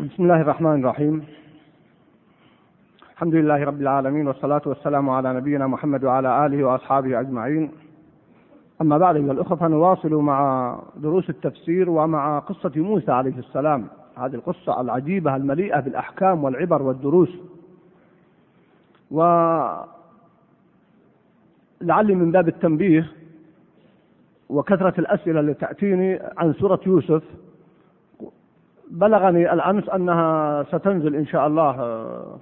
بسم الله الرحمن الرحيم. الحمد لله رب العالمين والصلاة والسلام على نبينا محمد وعلى آله وأصحابه أجمعين. أما بعد أيها الأخوة فنواصل مع دروس التفسير ومع قصة موسى عليه السلام. هذه القصة العجيبة المليئة بالأحكام والعبر والدروس. ولعلي من باب التنبيه وكثرة الأسئلة التي تأتيني عن سورة يوسف بلغني الأمس أنها ستنزل إن شاء الله آه،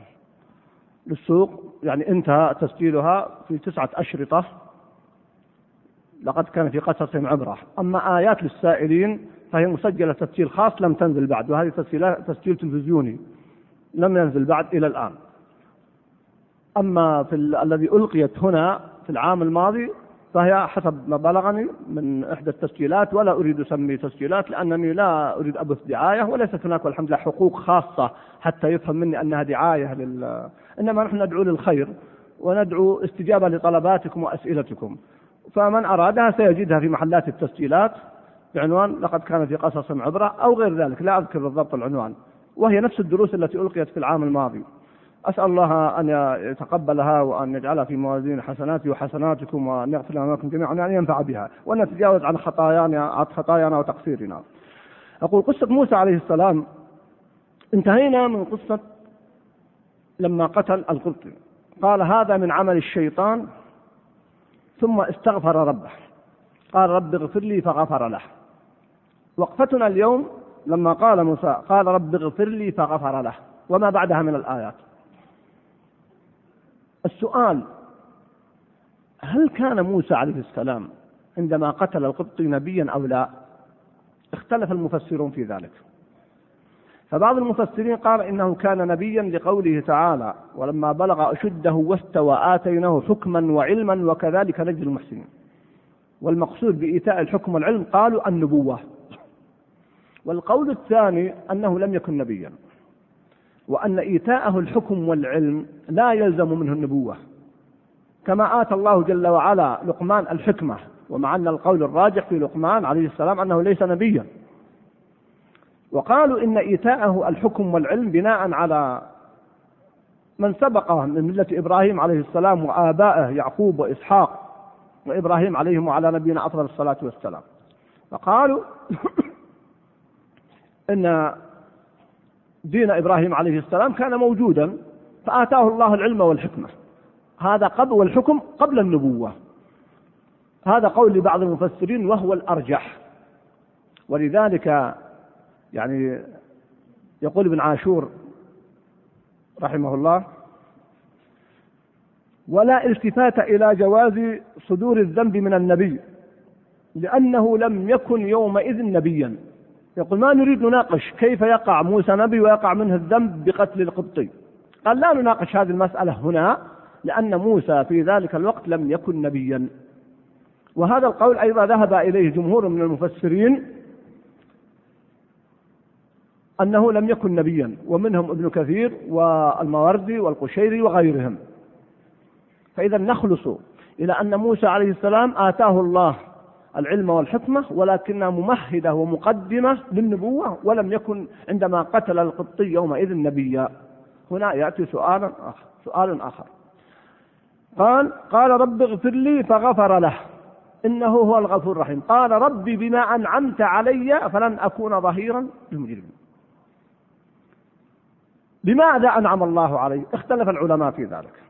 للسوق. يعني انتهى تسجيلها في تسعة أشرطة. لقد كان في قصصهم عبرة. أما آيات للسائلين فهي مسجلة تسجيل خاص لم تنزل بعد وهذه تسجيل تلفزيوني لم ينزل بعد إلى الآن. أما في الذي ألقيت هنا في العام الماضي فهي حسب ما بلغني من إحدى التسجيلات ولا أريد أسمي تسجيلات لأنني لا أريد أبث دعاية وليست هناك والحمد لله حقوق خاصة حتى يفهم مني أنها دعاية لل إنما نحن ندعو للخير وندعو استجابة لطلباتكم وأسئلتكم. فمن أرادها سيجدها في محلات التسجيلات بعنوان لقد كان في قصص عبرة أو غير ذلك لا أذكر بالضبط العنوان. وهي نفس الدروس التي ألقيت في العام الماضي. أسأل الله أن يتقبلها وأن يجعلها في موازين حسناتي وحسناتكم وأن يغفر لنا ولكم جميعا وأن ينفع بها. وأن نتجاوز عن خطايانا عن خطايانا وتقصيرنا. أقول قصة موسى عليه السلام. انتهينا من قصة لما قتل القبطي. قال هذا من عمل الشيطان. ثم استغفر ربه. قال رب اغفر لي فغفر له. وقفتنا اليوم لما قال موسى قال رب اغفر لي فغفر له. وما بعدها من الآيات. السؤال هل كان موسى عليه السلام عندما قتل القبطي نبيا أو لا؟ اختلف المفسرون في ذلك. فبعض المفسرين قال إنه كان نبيا لقوله تعالى: ولما بلغ أشده واستوى آتيناه حكما وعلما وكذلك نجزي المحسنين. والمقصود بإيتاء الحكم والعلم قالوا النبوة. والقول الثاني أنه لم يكن نبيا. وأن إيتاءه الحكم والعلم لا يلزم منه النبوة. كما آتى الله جل وعلا لقمان الحكمة ومع أن القول الراجح في لقمان عليه السلام أنه ليس نبيا. وقالوا إن إيتاءه الحكم والعلم بناء على من سبقه من ملة إبراهيم عليه السلام وآبائه يعقوب وإسحاق وإبراهيم عليهم وعلى نبينا أفضل الصلاة والسلام. فقالوا إن دين إبراهيم عليه السلام كان موجودا فآتاه الله العلم والحكمة. هذا قبل والحكم قبل النبوة. هذا قول لبعض المفسرين وهو الأرجح. ولذلك يعني يقول ابن عاشور رحمه الله ولا التفات إلى جواز صدور الذنب من النبي لأنه لم يكن يومئذ نبيا. يقول ما نريد نناقش كيف يقع موسى نبي ويقع منه الذنب بقتل القبطي. قال لا نناقش هذه المسألة هنا لأن موسى في ذلك الوقت لم يكن نبيا. وهذا القول أيضا ذهب إليه جمهور من المفسرين أنه لم يكن نبيا ومنهم ابن كثير والماوردي والقشيري وغيرهم. فإذا نخلص إلى أن موسى عليه السلام آتاه الله العلم والحكمة ولكنها ممهدة ومقدمة للنبوة ولم يكن عندما قتل القبطي يومئذ نبيا. هنا يأتي سؤال آخر سؤال آخر. قال قال رب اغفر لي فغفر له إنه هو الغفور الرحيم. قال ربي بما أنعمت علي فلن أكون ظهيرا للمجرمين. بماذا أنعم الله علي؟ اختلف العلماء في ذلك.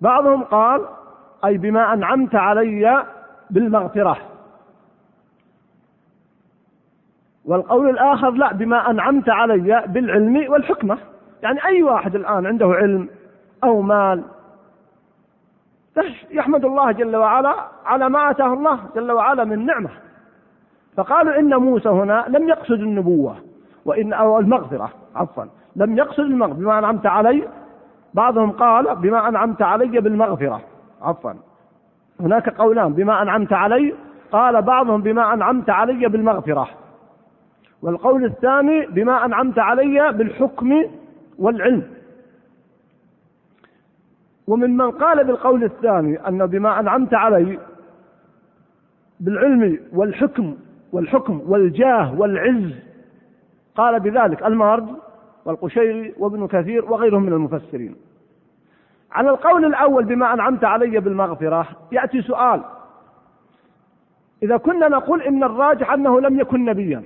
بعضهم قال أي بما أنعمت علي بالمغفرة. والقول الآخر لا بما أنعمت علي بالعلم والحكمة. يعني أي واحد الآن عنده علم أو مال يحمد الله جل وعلا على ما آتاه الله جل وعلا من نعمة. فقالوا إن موسى هنا لم يقصد النبوة وإن أو المغفرة عفوا لم يقصد المغفرة. بما أنعمت علي بعضهم قال بما أنعمت علي بالمغفرة عفوا. هناك قولان بما أنعمت علي قال بعضهم بما أنعمت علي بالمغفرة. والقول الثاني بما أنعمت علي بالحكم والعلم. ومن من قال بالقول الثاني أن بما أنعمت علي بالعلم والحكم والحكم والجاه والعز قال بذلك المارد والقشيري وابن كثير وغيرهم من المفسرين. على القول الأول بما أنعمت علي بالمغفرة يأتي سؤال. إذا كنا نقول إن الراجح أنه لم يكن نبيا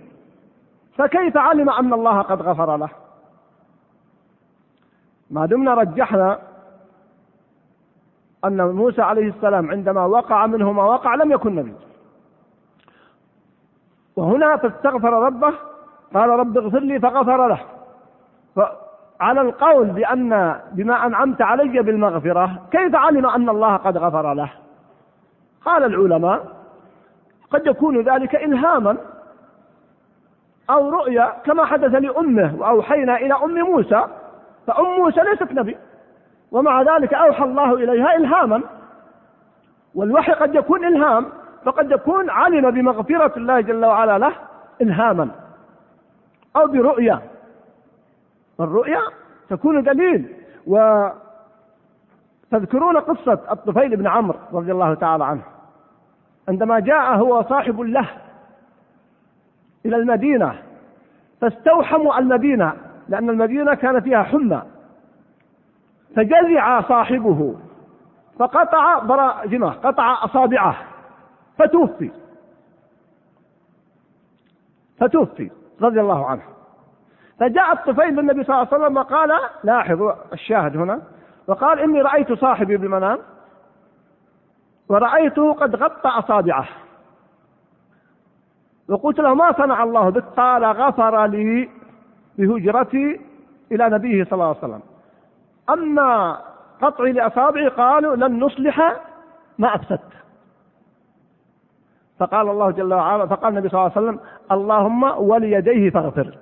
فكيف علم أن الله قد غفر له؟ ما دمنا رجحنا أن موسى عليه السلام عندما وقع منه ما وقع لم يكن نبي. وهنا فاستغفر ربه قال رب اغفر لي فغفر له. فعلى القول بأن بما أنعمت علي بالمغفرة كيف علم أن الله قد غفر له؟ قال العلماء قد يكون ذلك إلهاما. أو رؤيا كما حدث لأمه وأوحينا إلى أم موسى فأم موسى ليست نبي ومع ذلك أوحى الله إليها إلهاما. والوحي قد يكون إلهام فقد يكون علم بمغفرة الله جل وعلا له إلهاما أو برؤيا. الرؤيا تكون دليل. و تذكرون قصة الطفيل بن عمرو رضي الله تعالى عنه عندما جاء هو صاحب له إلى المدينة فاستوحموا المدينة لأن المدينة كان فيها حمى. فجزع صاحبه فقطع براجمه قطع أصابعه فتوفي. فتوفي رضي الله عنه. فجاء الطفيل للنبي صلى الله عليه وسلم وقال لاحظوا الشاهد هنا وقال إني رأيت صاحبي بالمنام ورأيته قد غطى أصابعه. وقلت له ما صنع الله بك؟ قال غفر لي بهجرتي إلى نبيه صلى الله عليه وسلم. أما قطعي لأصابعي قالوا لن نصلح ما أفسدت. فقال الله جل وعلا فقال النبي صلى الله عليه وسلم اللهم وليديه فاغفر.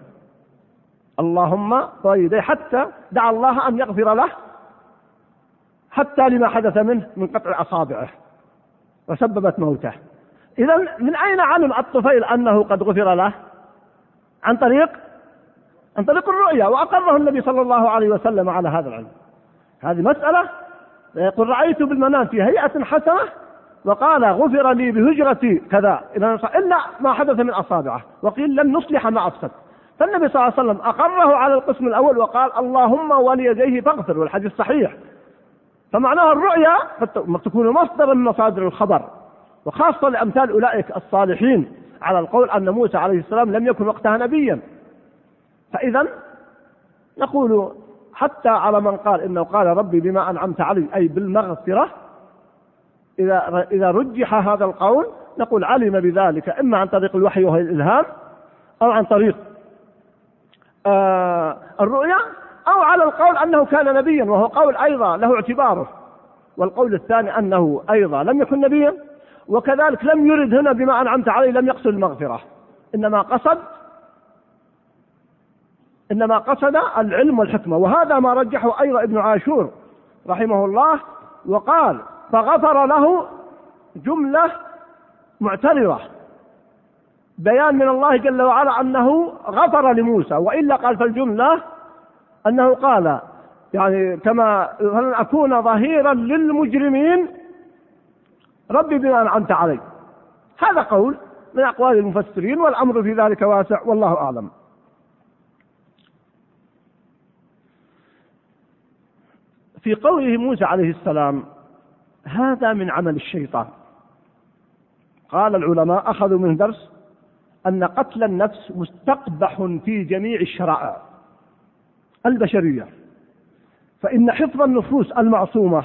اللهم وليديه حتى دعا الله أن يغفر له حتى لما حدث منه من قطع أصابعه وسببت موته. إذا من أين علم الطفيل أنه قد غفر له؟ عن طريق عن طريق الرؤيا وأقره النبي صلى الله عليه وسلم على هذا العلم. هذه مسألة يقول رأيت بالمنام في هيئة حسنة وقال غفر لي بهجرتي كذا. إلا ما حدث من أصابعه وقيل لن نصلح ما أفسد. فالنبي صلى الله عليه وسلم أقره على القسم الأول وقال اللهم وليديه فاغفر والحديث صحيح. فمعناها الرؤيا تكون مصدرا من مصادر الخبر. وخاصة لأمثال أولئك الصالحين على القول أن موسى عليه السلام لم يكن وقتها نبيا. فإذا نقول حتى على من قال إنه قال ربي بما أنعمت علي أي بالمغفرة إذا إذا رجح هذا القول نقول علم بذلك إما عن طريق الوحي وهو الإلهام أو عن طريق آه الرؤيا أو على القول أنه كان نبيا وهو قول أيضا له اعتباره. والقول الثاني أنه أيضا لم يكن نبيا. وكذلك لم يرد هنا بما أنعمت عليه لم يقصد المغفرة. إنما قصد إنما قصد العلم والحكمة. وهذا ما رجحه أيضا ابن عاشور رحمه الله وقال فغفر له جملة معترضة. بيان من الله جل وعلا أنه غفر لموسى وإلا قال في الجملة أنه قال يعني كما فلن أكون ظهيرا للمجرمين ربي بما أنعمت علي. هذا قول من أقوال المفسرين والأمر في ذلك واسع والله أعلم. في قوله موسى عليه السلام هذا من عمل الشيطان. قال العلماء أخذوا من درس أن قتل النفس مستقبح في جميع الشرائع البشرية. فإن حفظ النفوس المعصومة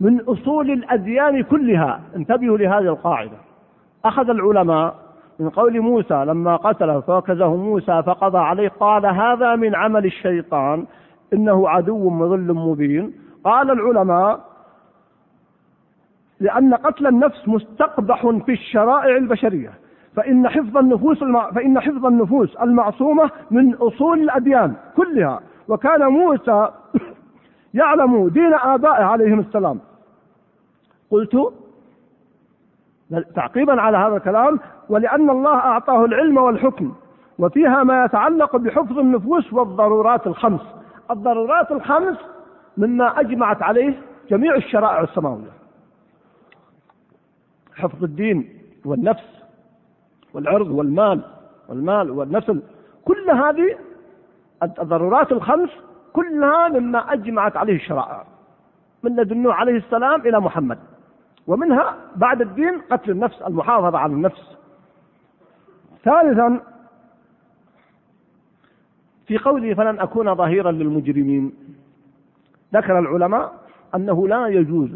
من أصول الأديان كلها. انتبهوا لهذه القاعدة. أخذ العلماء من قول موسى لما قتله فوكزه موسى فقضى عليه قال هذا من عمل الشيطان إنه عدو مضل مبين. قال العلماء لأن قتل النفس مستقبح في الشرائع البشرية فإن حفظ النفوس الم... فإن حفظ النفوس المعصومة من أصول الأديان كلها. وكان موسى يعلم دين آبائه عليهم السلام. قلت تعقيبا على هذا الكلام ولأن الله أعطاه العلم والحكم وفيها ما يتعلق بحفظ النفوس والضرورات الخمس. الضرورات الخمس مما أجمعت عليه جميع الشرائع السماوية. حفظ الدين والنفس والعرض والمال والمال والنسل كل هذه الضرورات الخمس كلها مما أجمعت عليه الشرائع من لدن نوح عليه السلام إلى محمد. ومنها بعد الدين قتل النفس المحافظة على النفس. ثالثا في قوله فلن أكون ظهيرا للمجرمين ذكر العلماء أنه لا يجوز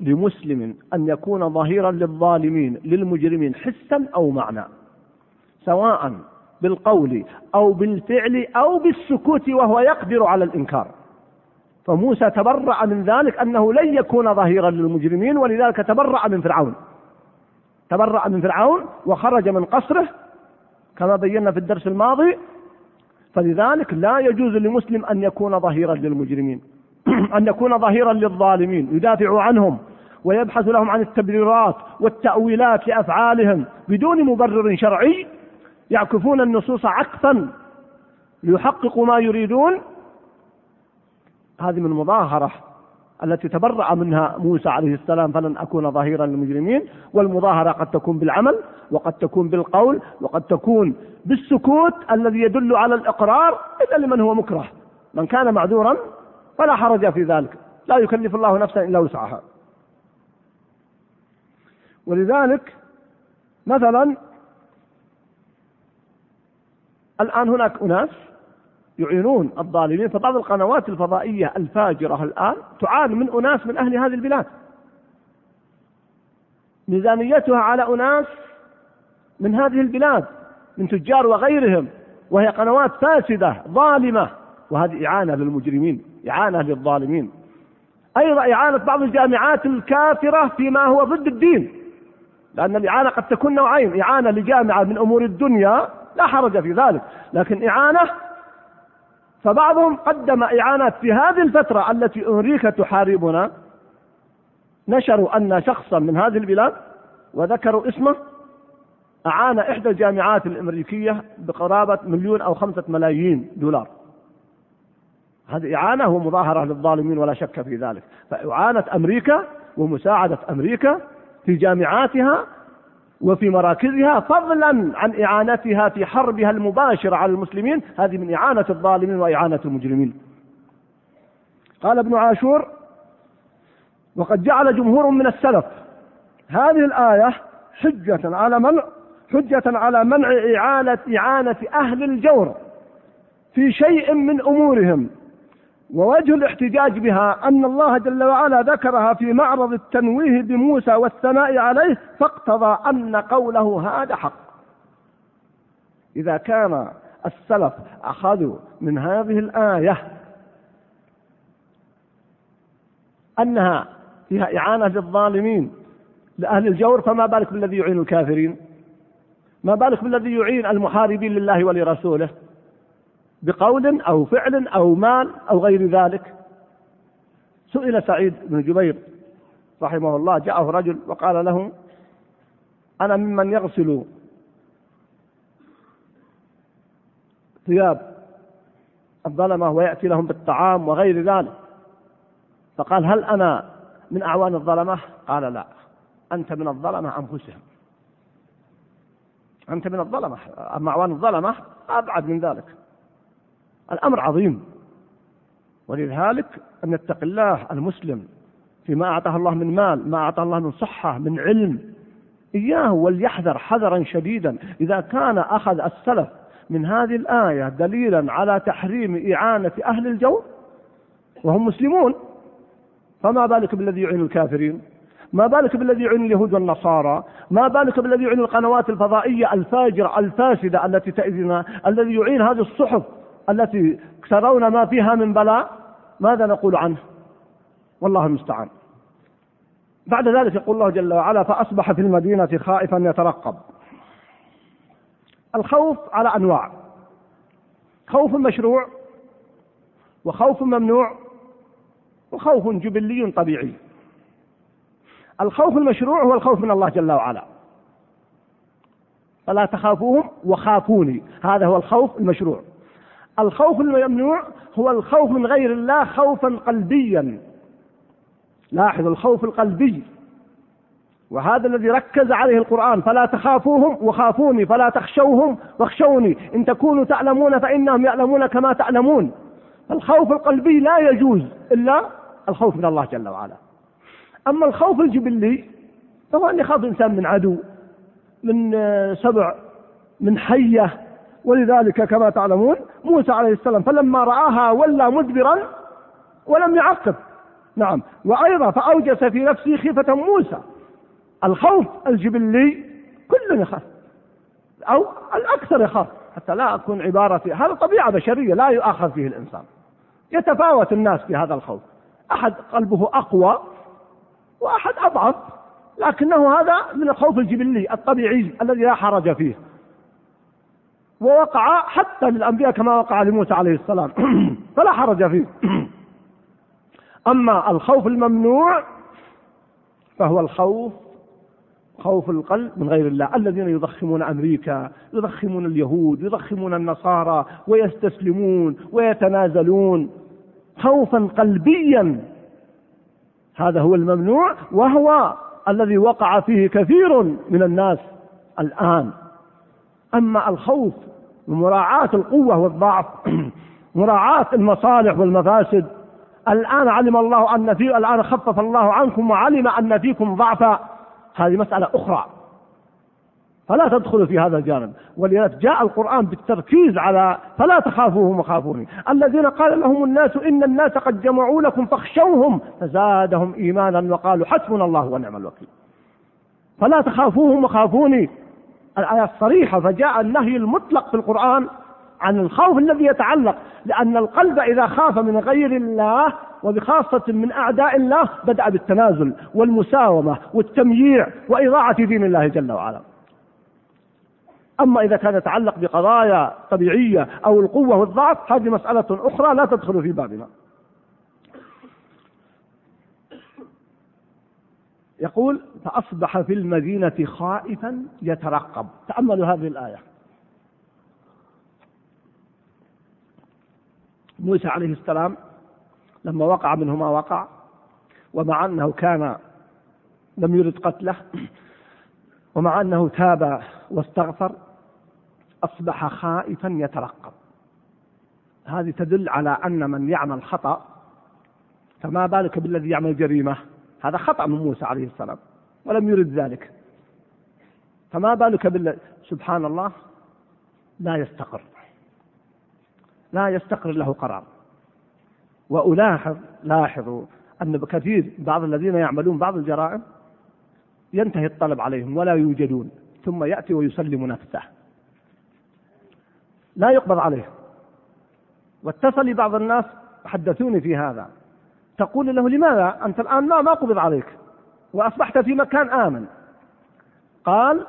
لمسلم أن يكون ظهيرا للظالمين للمجرمين حسا أو معنى. سواء بالقول أو بالفعل أو بالسكوت وهو يقدر على الإنكار. فموسى تبرأ من ذلك أنه لن يكون ظهيرا للمجرمين ولذلك تبرأ من فرعون. تبرأ من فرعون وخرج من قصره كما بينا في الدرس الماضي. فلذلك لا يجوز لمسلم أن يكون ظهيرا للمجرمين أن يكون ظهيرا للظالمين. يدافع عنهم ويبحث لهم عن التبريرات والتأويلات لأفعالهم بدون مبرر شرعي. يعكفون النصوص عكفا ليحققوا ما يريدون. هذه من المظاهرة التي تبرأ منها موسى عليه السلام فلن أكون ظهيرا للمجرمين. والمظاهرة قد تكون بالعمل وقد تكون بالقول وقد تكون بالسكوت الذي يدل على الإقرار إلا لمن هو مكره. من كان معذورا فلا حرج في ذلك. لا يكلف الله نفسا إلا وسعها. ولذلك مثلا الآن هناك أناس يعينون الظالمين فبعض القنوات الفضائية الفاجرة الآن تعان من أناس من أهل هذه البلاد. ميزانيتها على أناس من هذه البلاد من تجار وغيرهم وهي قنوات فاسدة ظالمة وهذه إعانة للمجرمين إعانة للظالمين. أيضا إعانة بعض الجامعات الكافرة فيما هو ضد الدين لأن الإعانة قد تكون نوعين إعانة لجامعة من أمور الدنيا لا حرج في ذلك. لكن إعانة فبعضهم قدم إعانات في هذه الفترة التي أمريكا تحاربنا. نشروا أن شخصا من هذه البلاد وذكروا اسمه. أعان إحدى الجامعات الأمريكية بقرابة مليون أو خمسة ملايين دولار. هذه إعانة ومظاهرة للظالمين ولا شك في ذلك. فإعانة أمريكا ومساعدة أمريكا في جامعاتها وفي مراكزها فضلا عن إعانتها في حربها المباشرة على المسلمين. هذه من إعانة الظالمين وإعانة المجرمين. قال ابن عاشور وقد جعل جمهور من السلف هذه الآية حجة على منع حجة على منع إعانة إعانة أهل الجور في شيء من أمورهم ووجه الاحتجاج بها أن الله جل وعلا ذكرها في معرض التنويه بموسى والثناء عليه فاقتضى أن قوله هذا حق. إذا كان السلف أخذوا من هذه الآية أنها فيها إعانة للظالمين لأهل الجور فما بالك بالذي يعين الكافرين؟ ما بالك بالذي يعين المحاربين لله ولرسوله؟ بقول أو فعل أو مال أو غير ذلك. سئل سعيد بن جبير رحمه الله جاءه رجل وقال له أنا ممن يغسل ثياب الظلمة ويأتي لهم بالطعام وغير ذلك. فقال هل أنا من أعوان الظلمة؟ قال لا. أنت من الظلمة أنفسهم أنت من الظلمة. أما أعوان الظلمة أبعد من ذلك. الأمر عظيم. ولذلك أن يتقي الله المسلم فيما أعطاه الله من مال ما أعطاه الله من صحة من علم. إياه وليحذر حذرا شديدا. إذا كان أخذ السلف من هذه الآية دليلا على تحريم إعانة أهل الجو وهم مسلمون فما بالك بالذي يعين الكافرين؟ ما بالك بالذي يعين اليهود والنصارى؟ ما بالك بالذي يعين القنوات الفضائية الفاجرة الفاسدة التي تأذينا؟ الذي يعين هذه الصحف التي ترون ما فيها من بلاء ماذا نقول عنه؟ والله المستعان. بعد ذلك يقول الله جل وعلا فأصبح في المدينة خائفا يترقب. الخوف على أنواع. خوف مشروع وخوف ممنوع وخوف جبلي طبيعي. الخوف المشروع هو الخوف من الله جل وعلا. فلا تخافوهم وخافوني. هذا هو الخوف المشروع. الخوف الممنوع هو الخوف من غير الله خوفا قلبيا. لاحظ الخوف القلبي. وهذا الذي ركز عليه القرآن فلا تخافوهم وخافوني فلا تخشوهم واخشوني. إن تكونوا تعلمون فإنهم يعلمون كما تعلمون. الخوف القلبي لا يجوز إلا الخوف من الله جل وعلا. أما الخوف الجبلي فهو أن يخاف الإنسان من عدو من سبع من حية ولذلك كما تعلمون موسى عليه السلام فلما رآها ولى مدبرا ولم يعقب. نعم. وأيضا فأوجس في نفسه خيفة موسى. الخوف الجبلي كل يخاف. أو الأكثر يخاف. حتى لا أكون عبارة في هذا طبيعة بشرية لا يؤاخذ فيه الإنسان. يتفاوت الناس في هذا الخوف. أحد قلبه أقوى وأحد أضعف. لكنه هذا من الخوف الجبلي الطبيعي الذي لا حرج فيه. ووقع حتى للأنبياء كما وقع لموسى عليه السلام. فلا حرج فيه. أما الخوف الممنوع فهو الخوف خوف القلب من غير الله. الذين يضخمون أمريكا يضخمون اليهود يضخمون النصارى ويستسلمون ويتنازلون. خوفا قلبيا. هذا هو الممنوع وهو الذي وقع فيه كثير من الناس الآن. أما الخوف ومراعاة القوة والضعف مراعاة المصالح والمفاسد. الآن علم الله أن في الآن خفف الله عنكم وعلم أن فيكم ضعفا. هذه مسألة أخرى. فلا تدخلوا في هذا الجانب. ولذلك جاء القرآن بالتركيز على فلا تخافوهم وخافوني الذين قال لهم الناس إن الناس قد جمعوا لكم فاخشوهم فزادهم إيمانا وقالوا حسبنا الله ونعم الوكيل. فلا تخافوهم وخافوني الآيات صريحة فجاء النهي المطلق في القرآن عن الخوف الذي يتعلق لأن القلب إذا خاف من غير الله وبخاصة من أعداء الله بدأ بالتنازل والمساومة والتمييع وإضاعة دين الله جل وعلا. أما إذا كان يتعلق بقضايا طبيعية أو القوة والضعف هذه مسألة أخرى لا تدخل في بابنا. يقول فأصبح في المدينة خائفا يترقب. تأملوا هذه الآية. موسى عليه السلام لما وقع منه ما وقع ومع أنه كان لم يرد قتله ومع أنه تاب واستغفر أصبح خائفا يترقب. هذه تدل على أن من يعمل خطأ فما بالك بالذي يعمل جريمة؟ هذا خطأ من موسى عليه السلام ولم يرد ذلك. فما بالك بالله سبحان الله لا يستقر. لا يستقر له قرار. وألاحظ لاحظوا أن كثير بعض الذين يعملون بعض الجرائم ينتهي الطلب عليهم ولا يوجدون ثم يأتي ويسلم نفسه. لا يقبض عليه. واتصل بعض الناس حدثوني في هذا. تقول له لماذا أنت الآن لا ما قبض عليك وأصبحت في مكان آمن؟ قال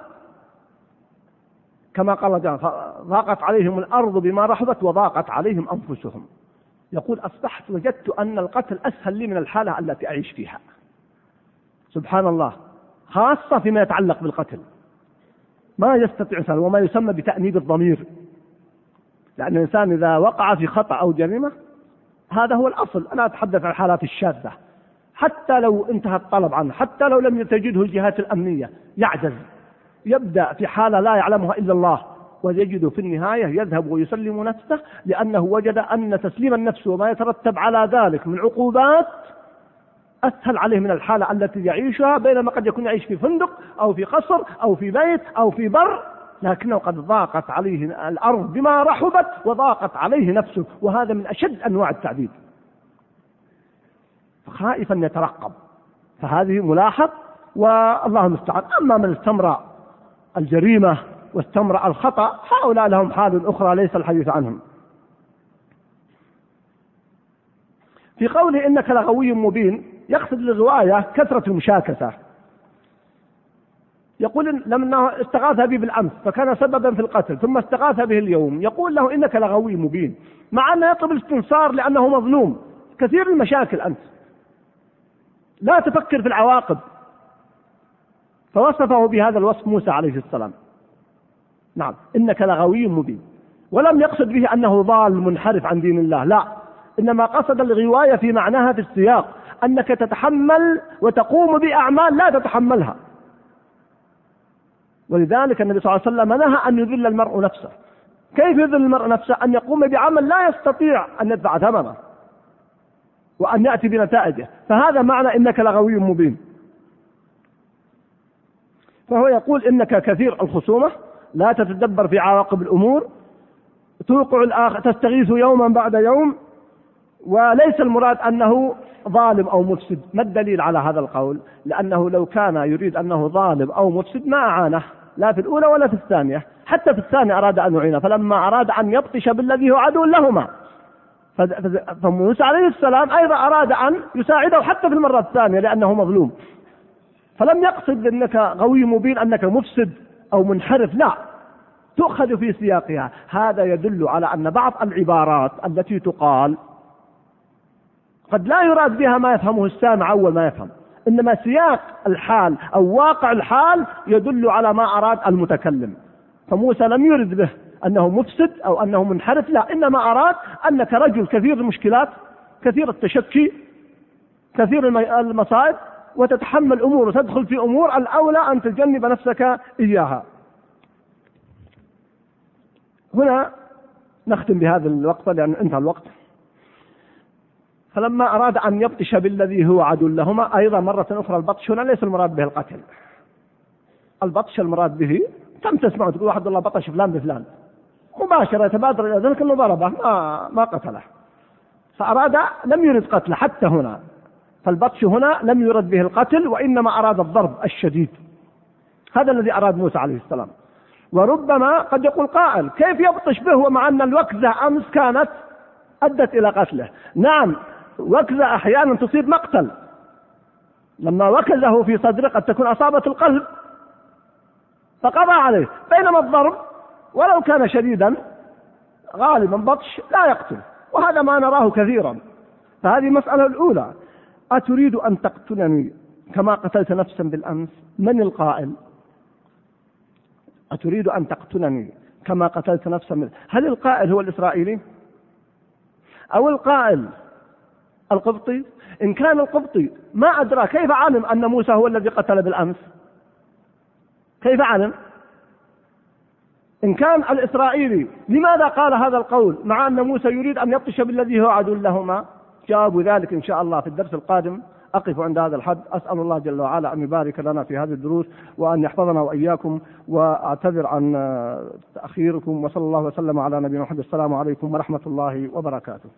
كما قال ضاقت عليهم الأرض بما رحبت وضاقت عليهم أنفسهم. يقول أصبحت وجدت أن القتل أسهل لي من الحالة التي أعيش فيها. سبحان الله خاصة فيما يتعلق بالقتل. ما يستطيع إنسان وما يسمى بتأنيب الضمير. لأن الإنسان إذا وقع في خطأ أو جريمة هذا هو الأصل. أنا أتحدث عن الحالات الشاذة. حتى لو انتهى الطلب عنه حتى لو لم تجده الجهات الأمنية يعجز. يبدأ في حالة لا يعلمها إلا الله ويجد في النهاية يذهب ويسلم نفسه لأنه وجد أن تسليم النفس وما يترتب على ذلك من عقوبات أسهل عليه من الحالة التي يعيشها بينما قد يكون يعيش في فندق أو في قصر أو في بيت أو في بر لكنه قد ضاقت عليه الأرض بما رحبت وضاقت عليه نفسه وهذا من أشد أنواع التعذيب. خائفا يترقب. فهذه ملاحظ والله المستعان. أما من استمر الجريمة واستمر الخطأ هؤلاء لهم حال أخرى ليس الحديث عنهم. في قوله إنك لغوي مبين يقصد الرواية كثرة المشاكسة. يقول لما استغاث به بالأمس فكان سببا في القتل ثم استغاث به اليوم يقول له إنك لغوي مبين مع أنه يطلب الاستنصار لأنه مظلوم. كثير المشاكل أنت. لا تفكر في العواقب. فوصفه بهذا الوصف موسى عليه السلام. نعم إنك لغوي مبين. ولم يقصد به أنه ضال منحرف عن دين الله لا. إنما قصد الغواية في معناها في السياق أنك تتحمل وتقوم بأعمال لا تتحملها. ولذلك النبي صلى الله عليه وسلم نهى أن يذل المرء نفسه. كيف يذل المرء نفسه؟ أن يقوم بعمل لا يستطيع أن يدفع ثمنه وأن يأتي بنتائجه. فهذا معنى إنك لغوي مبين. فهو يقول إنك كثير الخصومة لا تتدبر في عواقب الأمور توقع الآخر تستغيث يوما بعد يوم وليس المراد أنه ظالم أو مفسد. ما الدليل على هذا القول؟ لأنه لو كان يريد أنه ظالم أو مفسد ما أعانه. لا في الأولى ولا في الثانية. حتى في الثانية أراد أن يعينه فلما أراد أن يبطش بالذي هو عدو لهما. فموسى عليه السلام أيضا أراد أن يساعده حتى في المرة الثانية لأنه مظلوم. فلم يقصد أنك غوي مبين أنك مفسد أو منحرف لا. تؤخذ في سياقها. هذا يدل على أن بعض العبارات التي تقال قد لا يراد بها ما يفهمه السامع أول ما يفهم. إنما سياق الحال أو واقع الحال يدل على ما أراد المتكلم. فموسى لم يرد به أنه مفسد أو أنه منحرف لا إنما أراد أنك رجل كثير المشكلات كثير التشكي كثير المصائب وتتحمل أمور وتدخل في أمور الأولى أن تجنب نفسك إياها. هنا نختم بهذا الوقت لأن انتهى الوقت. فلما أراد أن يبطش بالذي هو عدو لهما أيضا مرة أخرى البطش هنا ليس المراد به القتل. البطش المراد به كم تسمع تقول واحد الله بطش فلان بفلان. مباشرة يتبادر إلى ذلك أنه ضربه ما ما قتله. فأراد لم يرد قتله حتى هنا. فالبطش هنا لم يرد به القتل وإنما أراد الضرب الشديد. هذا الذي أراد موسى عليه السلام. وربما قد يقول قائل كيف يبطش به ومع أن الوكزة أمس كانت أدت إلى قتله؟ نعم وكزة أحيانا تصيب مقتل. لما وكزه في صدره قد تكون أصابت القلب فقضى عليه. بينما الضرب ولو كان شديدا غالبا بطش لا يقتل. وهذا ما نراه كثيرا. فهذه المسألة الأولى. أتريد أن تقتلني كما قتلت نفسا بالأمس؟ من القائل؟ أتريد أن تقتلني كما قتلت نفسا هل القائل هو الإسرائيلي؟ أو القائل القبطي؟ إن كان القبطي ما أدرى كيف علم أن موسى هو الذي قتل بالأمس؟ كيف علم إن كان الإسرائيلي لماذا قال هذا القول؟ مع أن موسى يريد أن يبطش بالذي هو عدو لهما. جاوبوا ذلك إن شاء الله في الدرس القادم. أقف عند هذا الحد. أسأل الله جل وعلا أن يبارك لنا في هذه الدروس وأن يحفظنا وإياكم. وأعتذر عن تأخيركم. وصلى الله وسلم على نبينا محمد. السلام عليكم ورحمة الله وبركاته.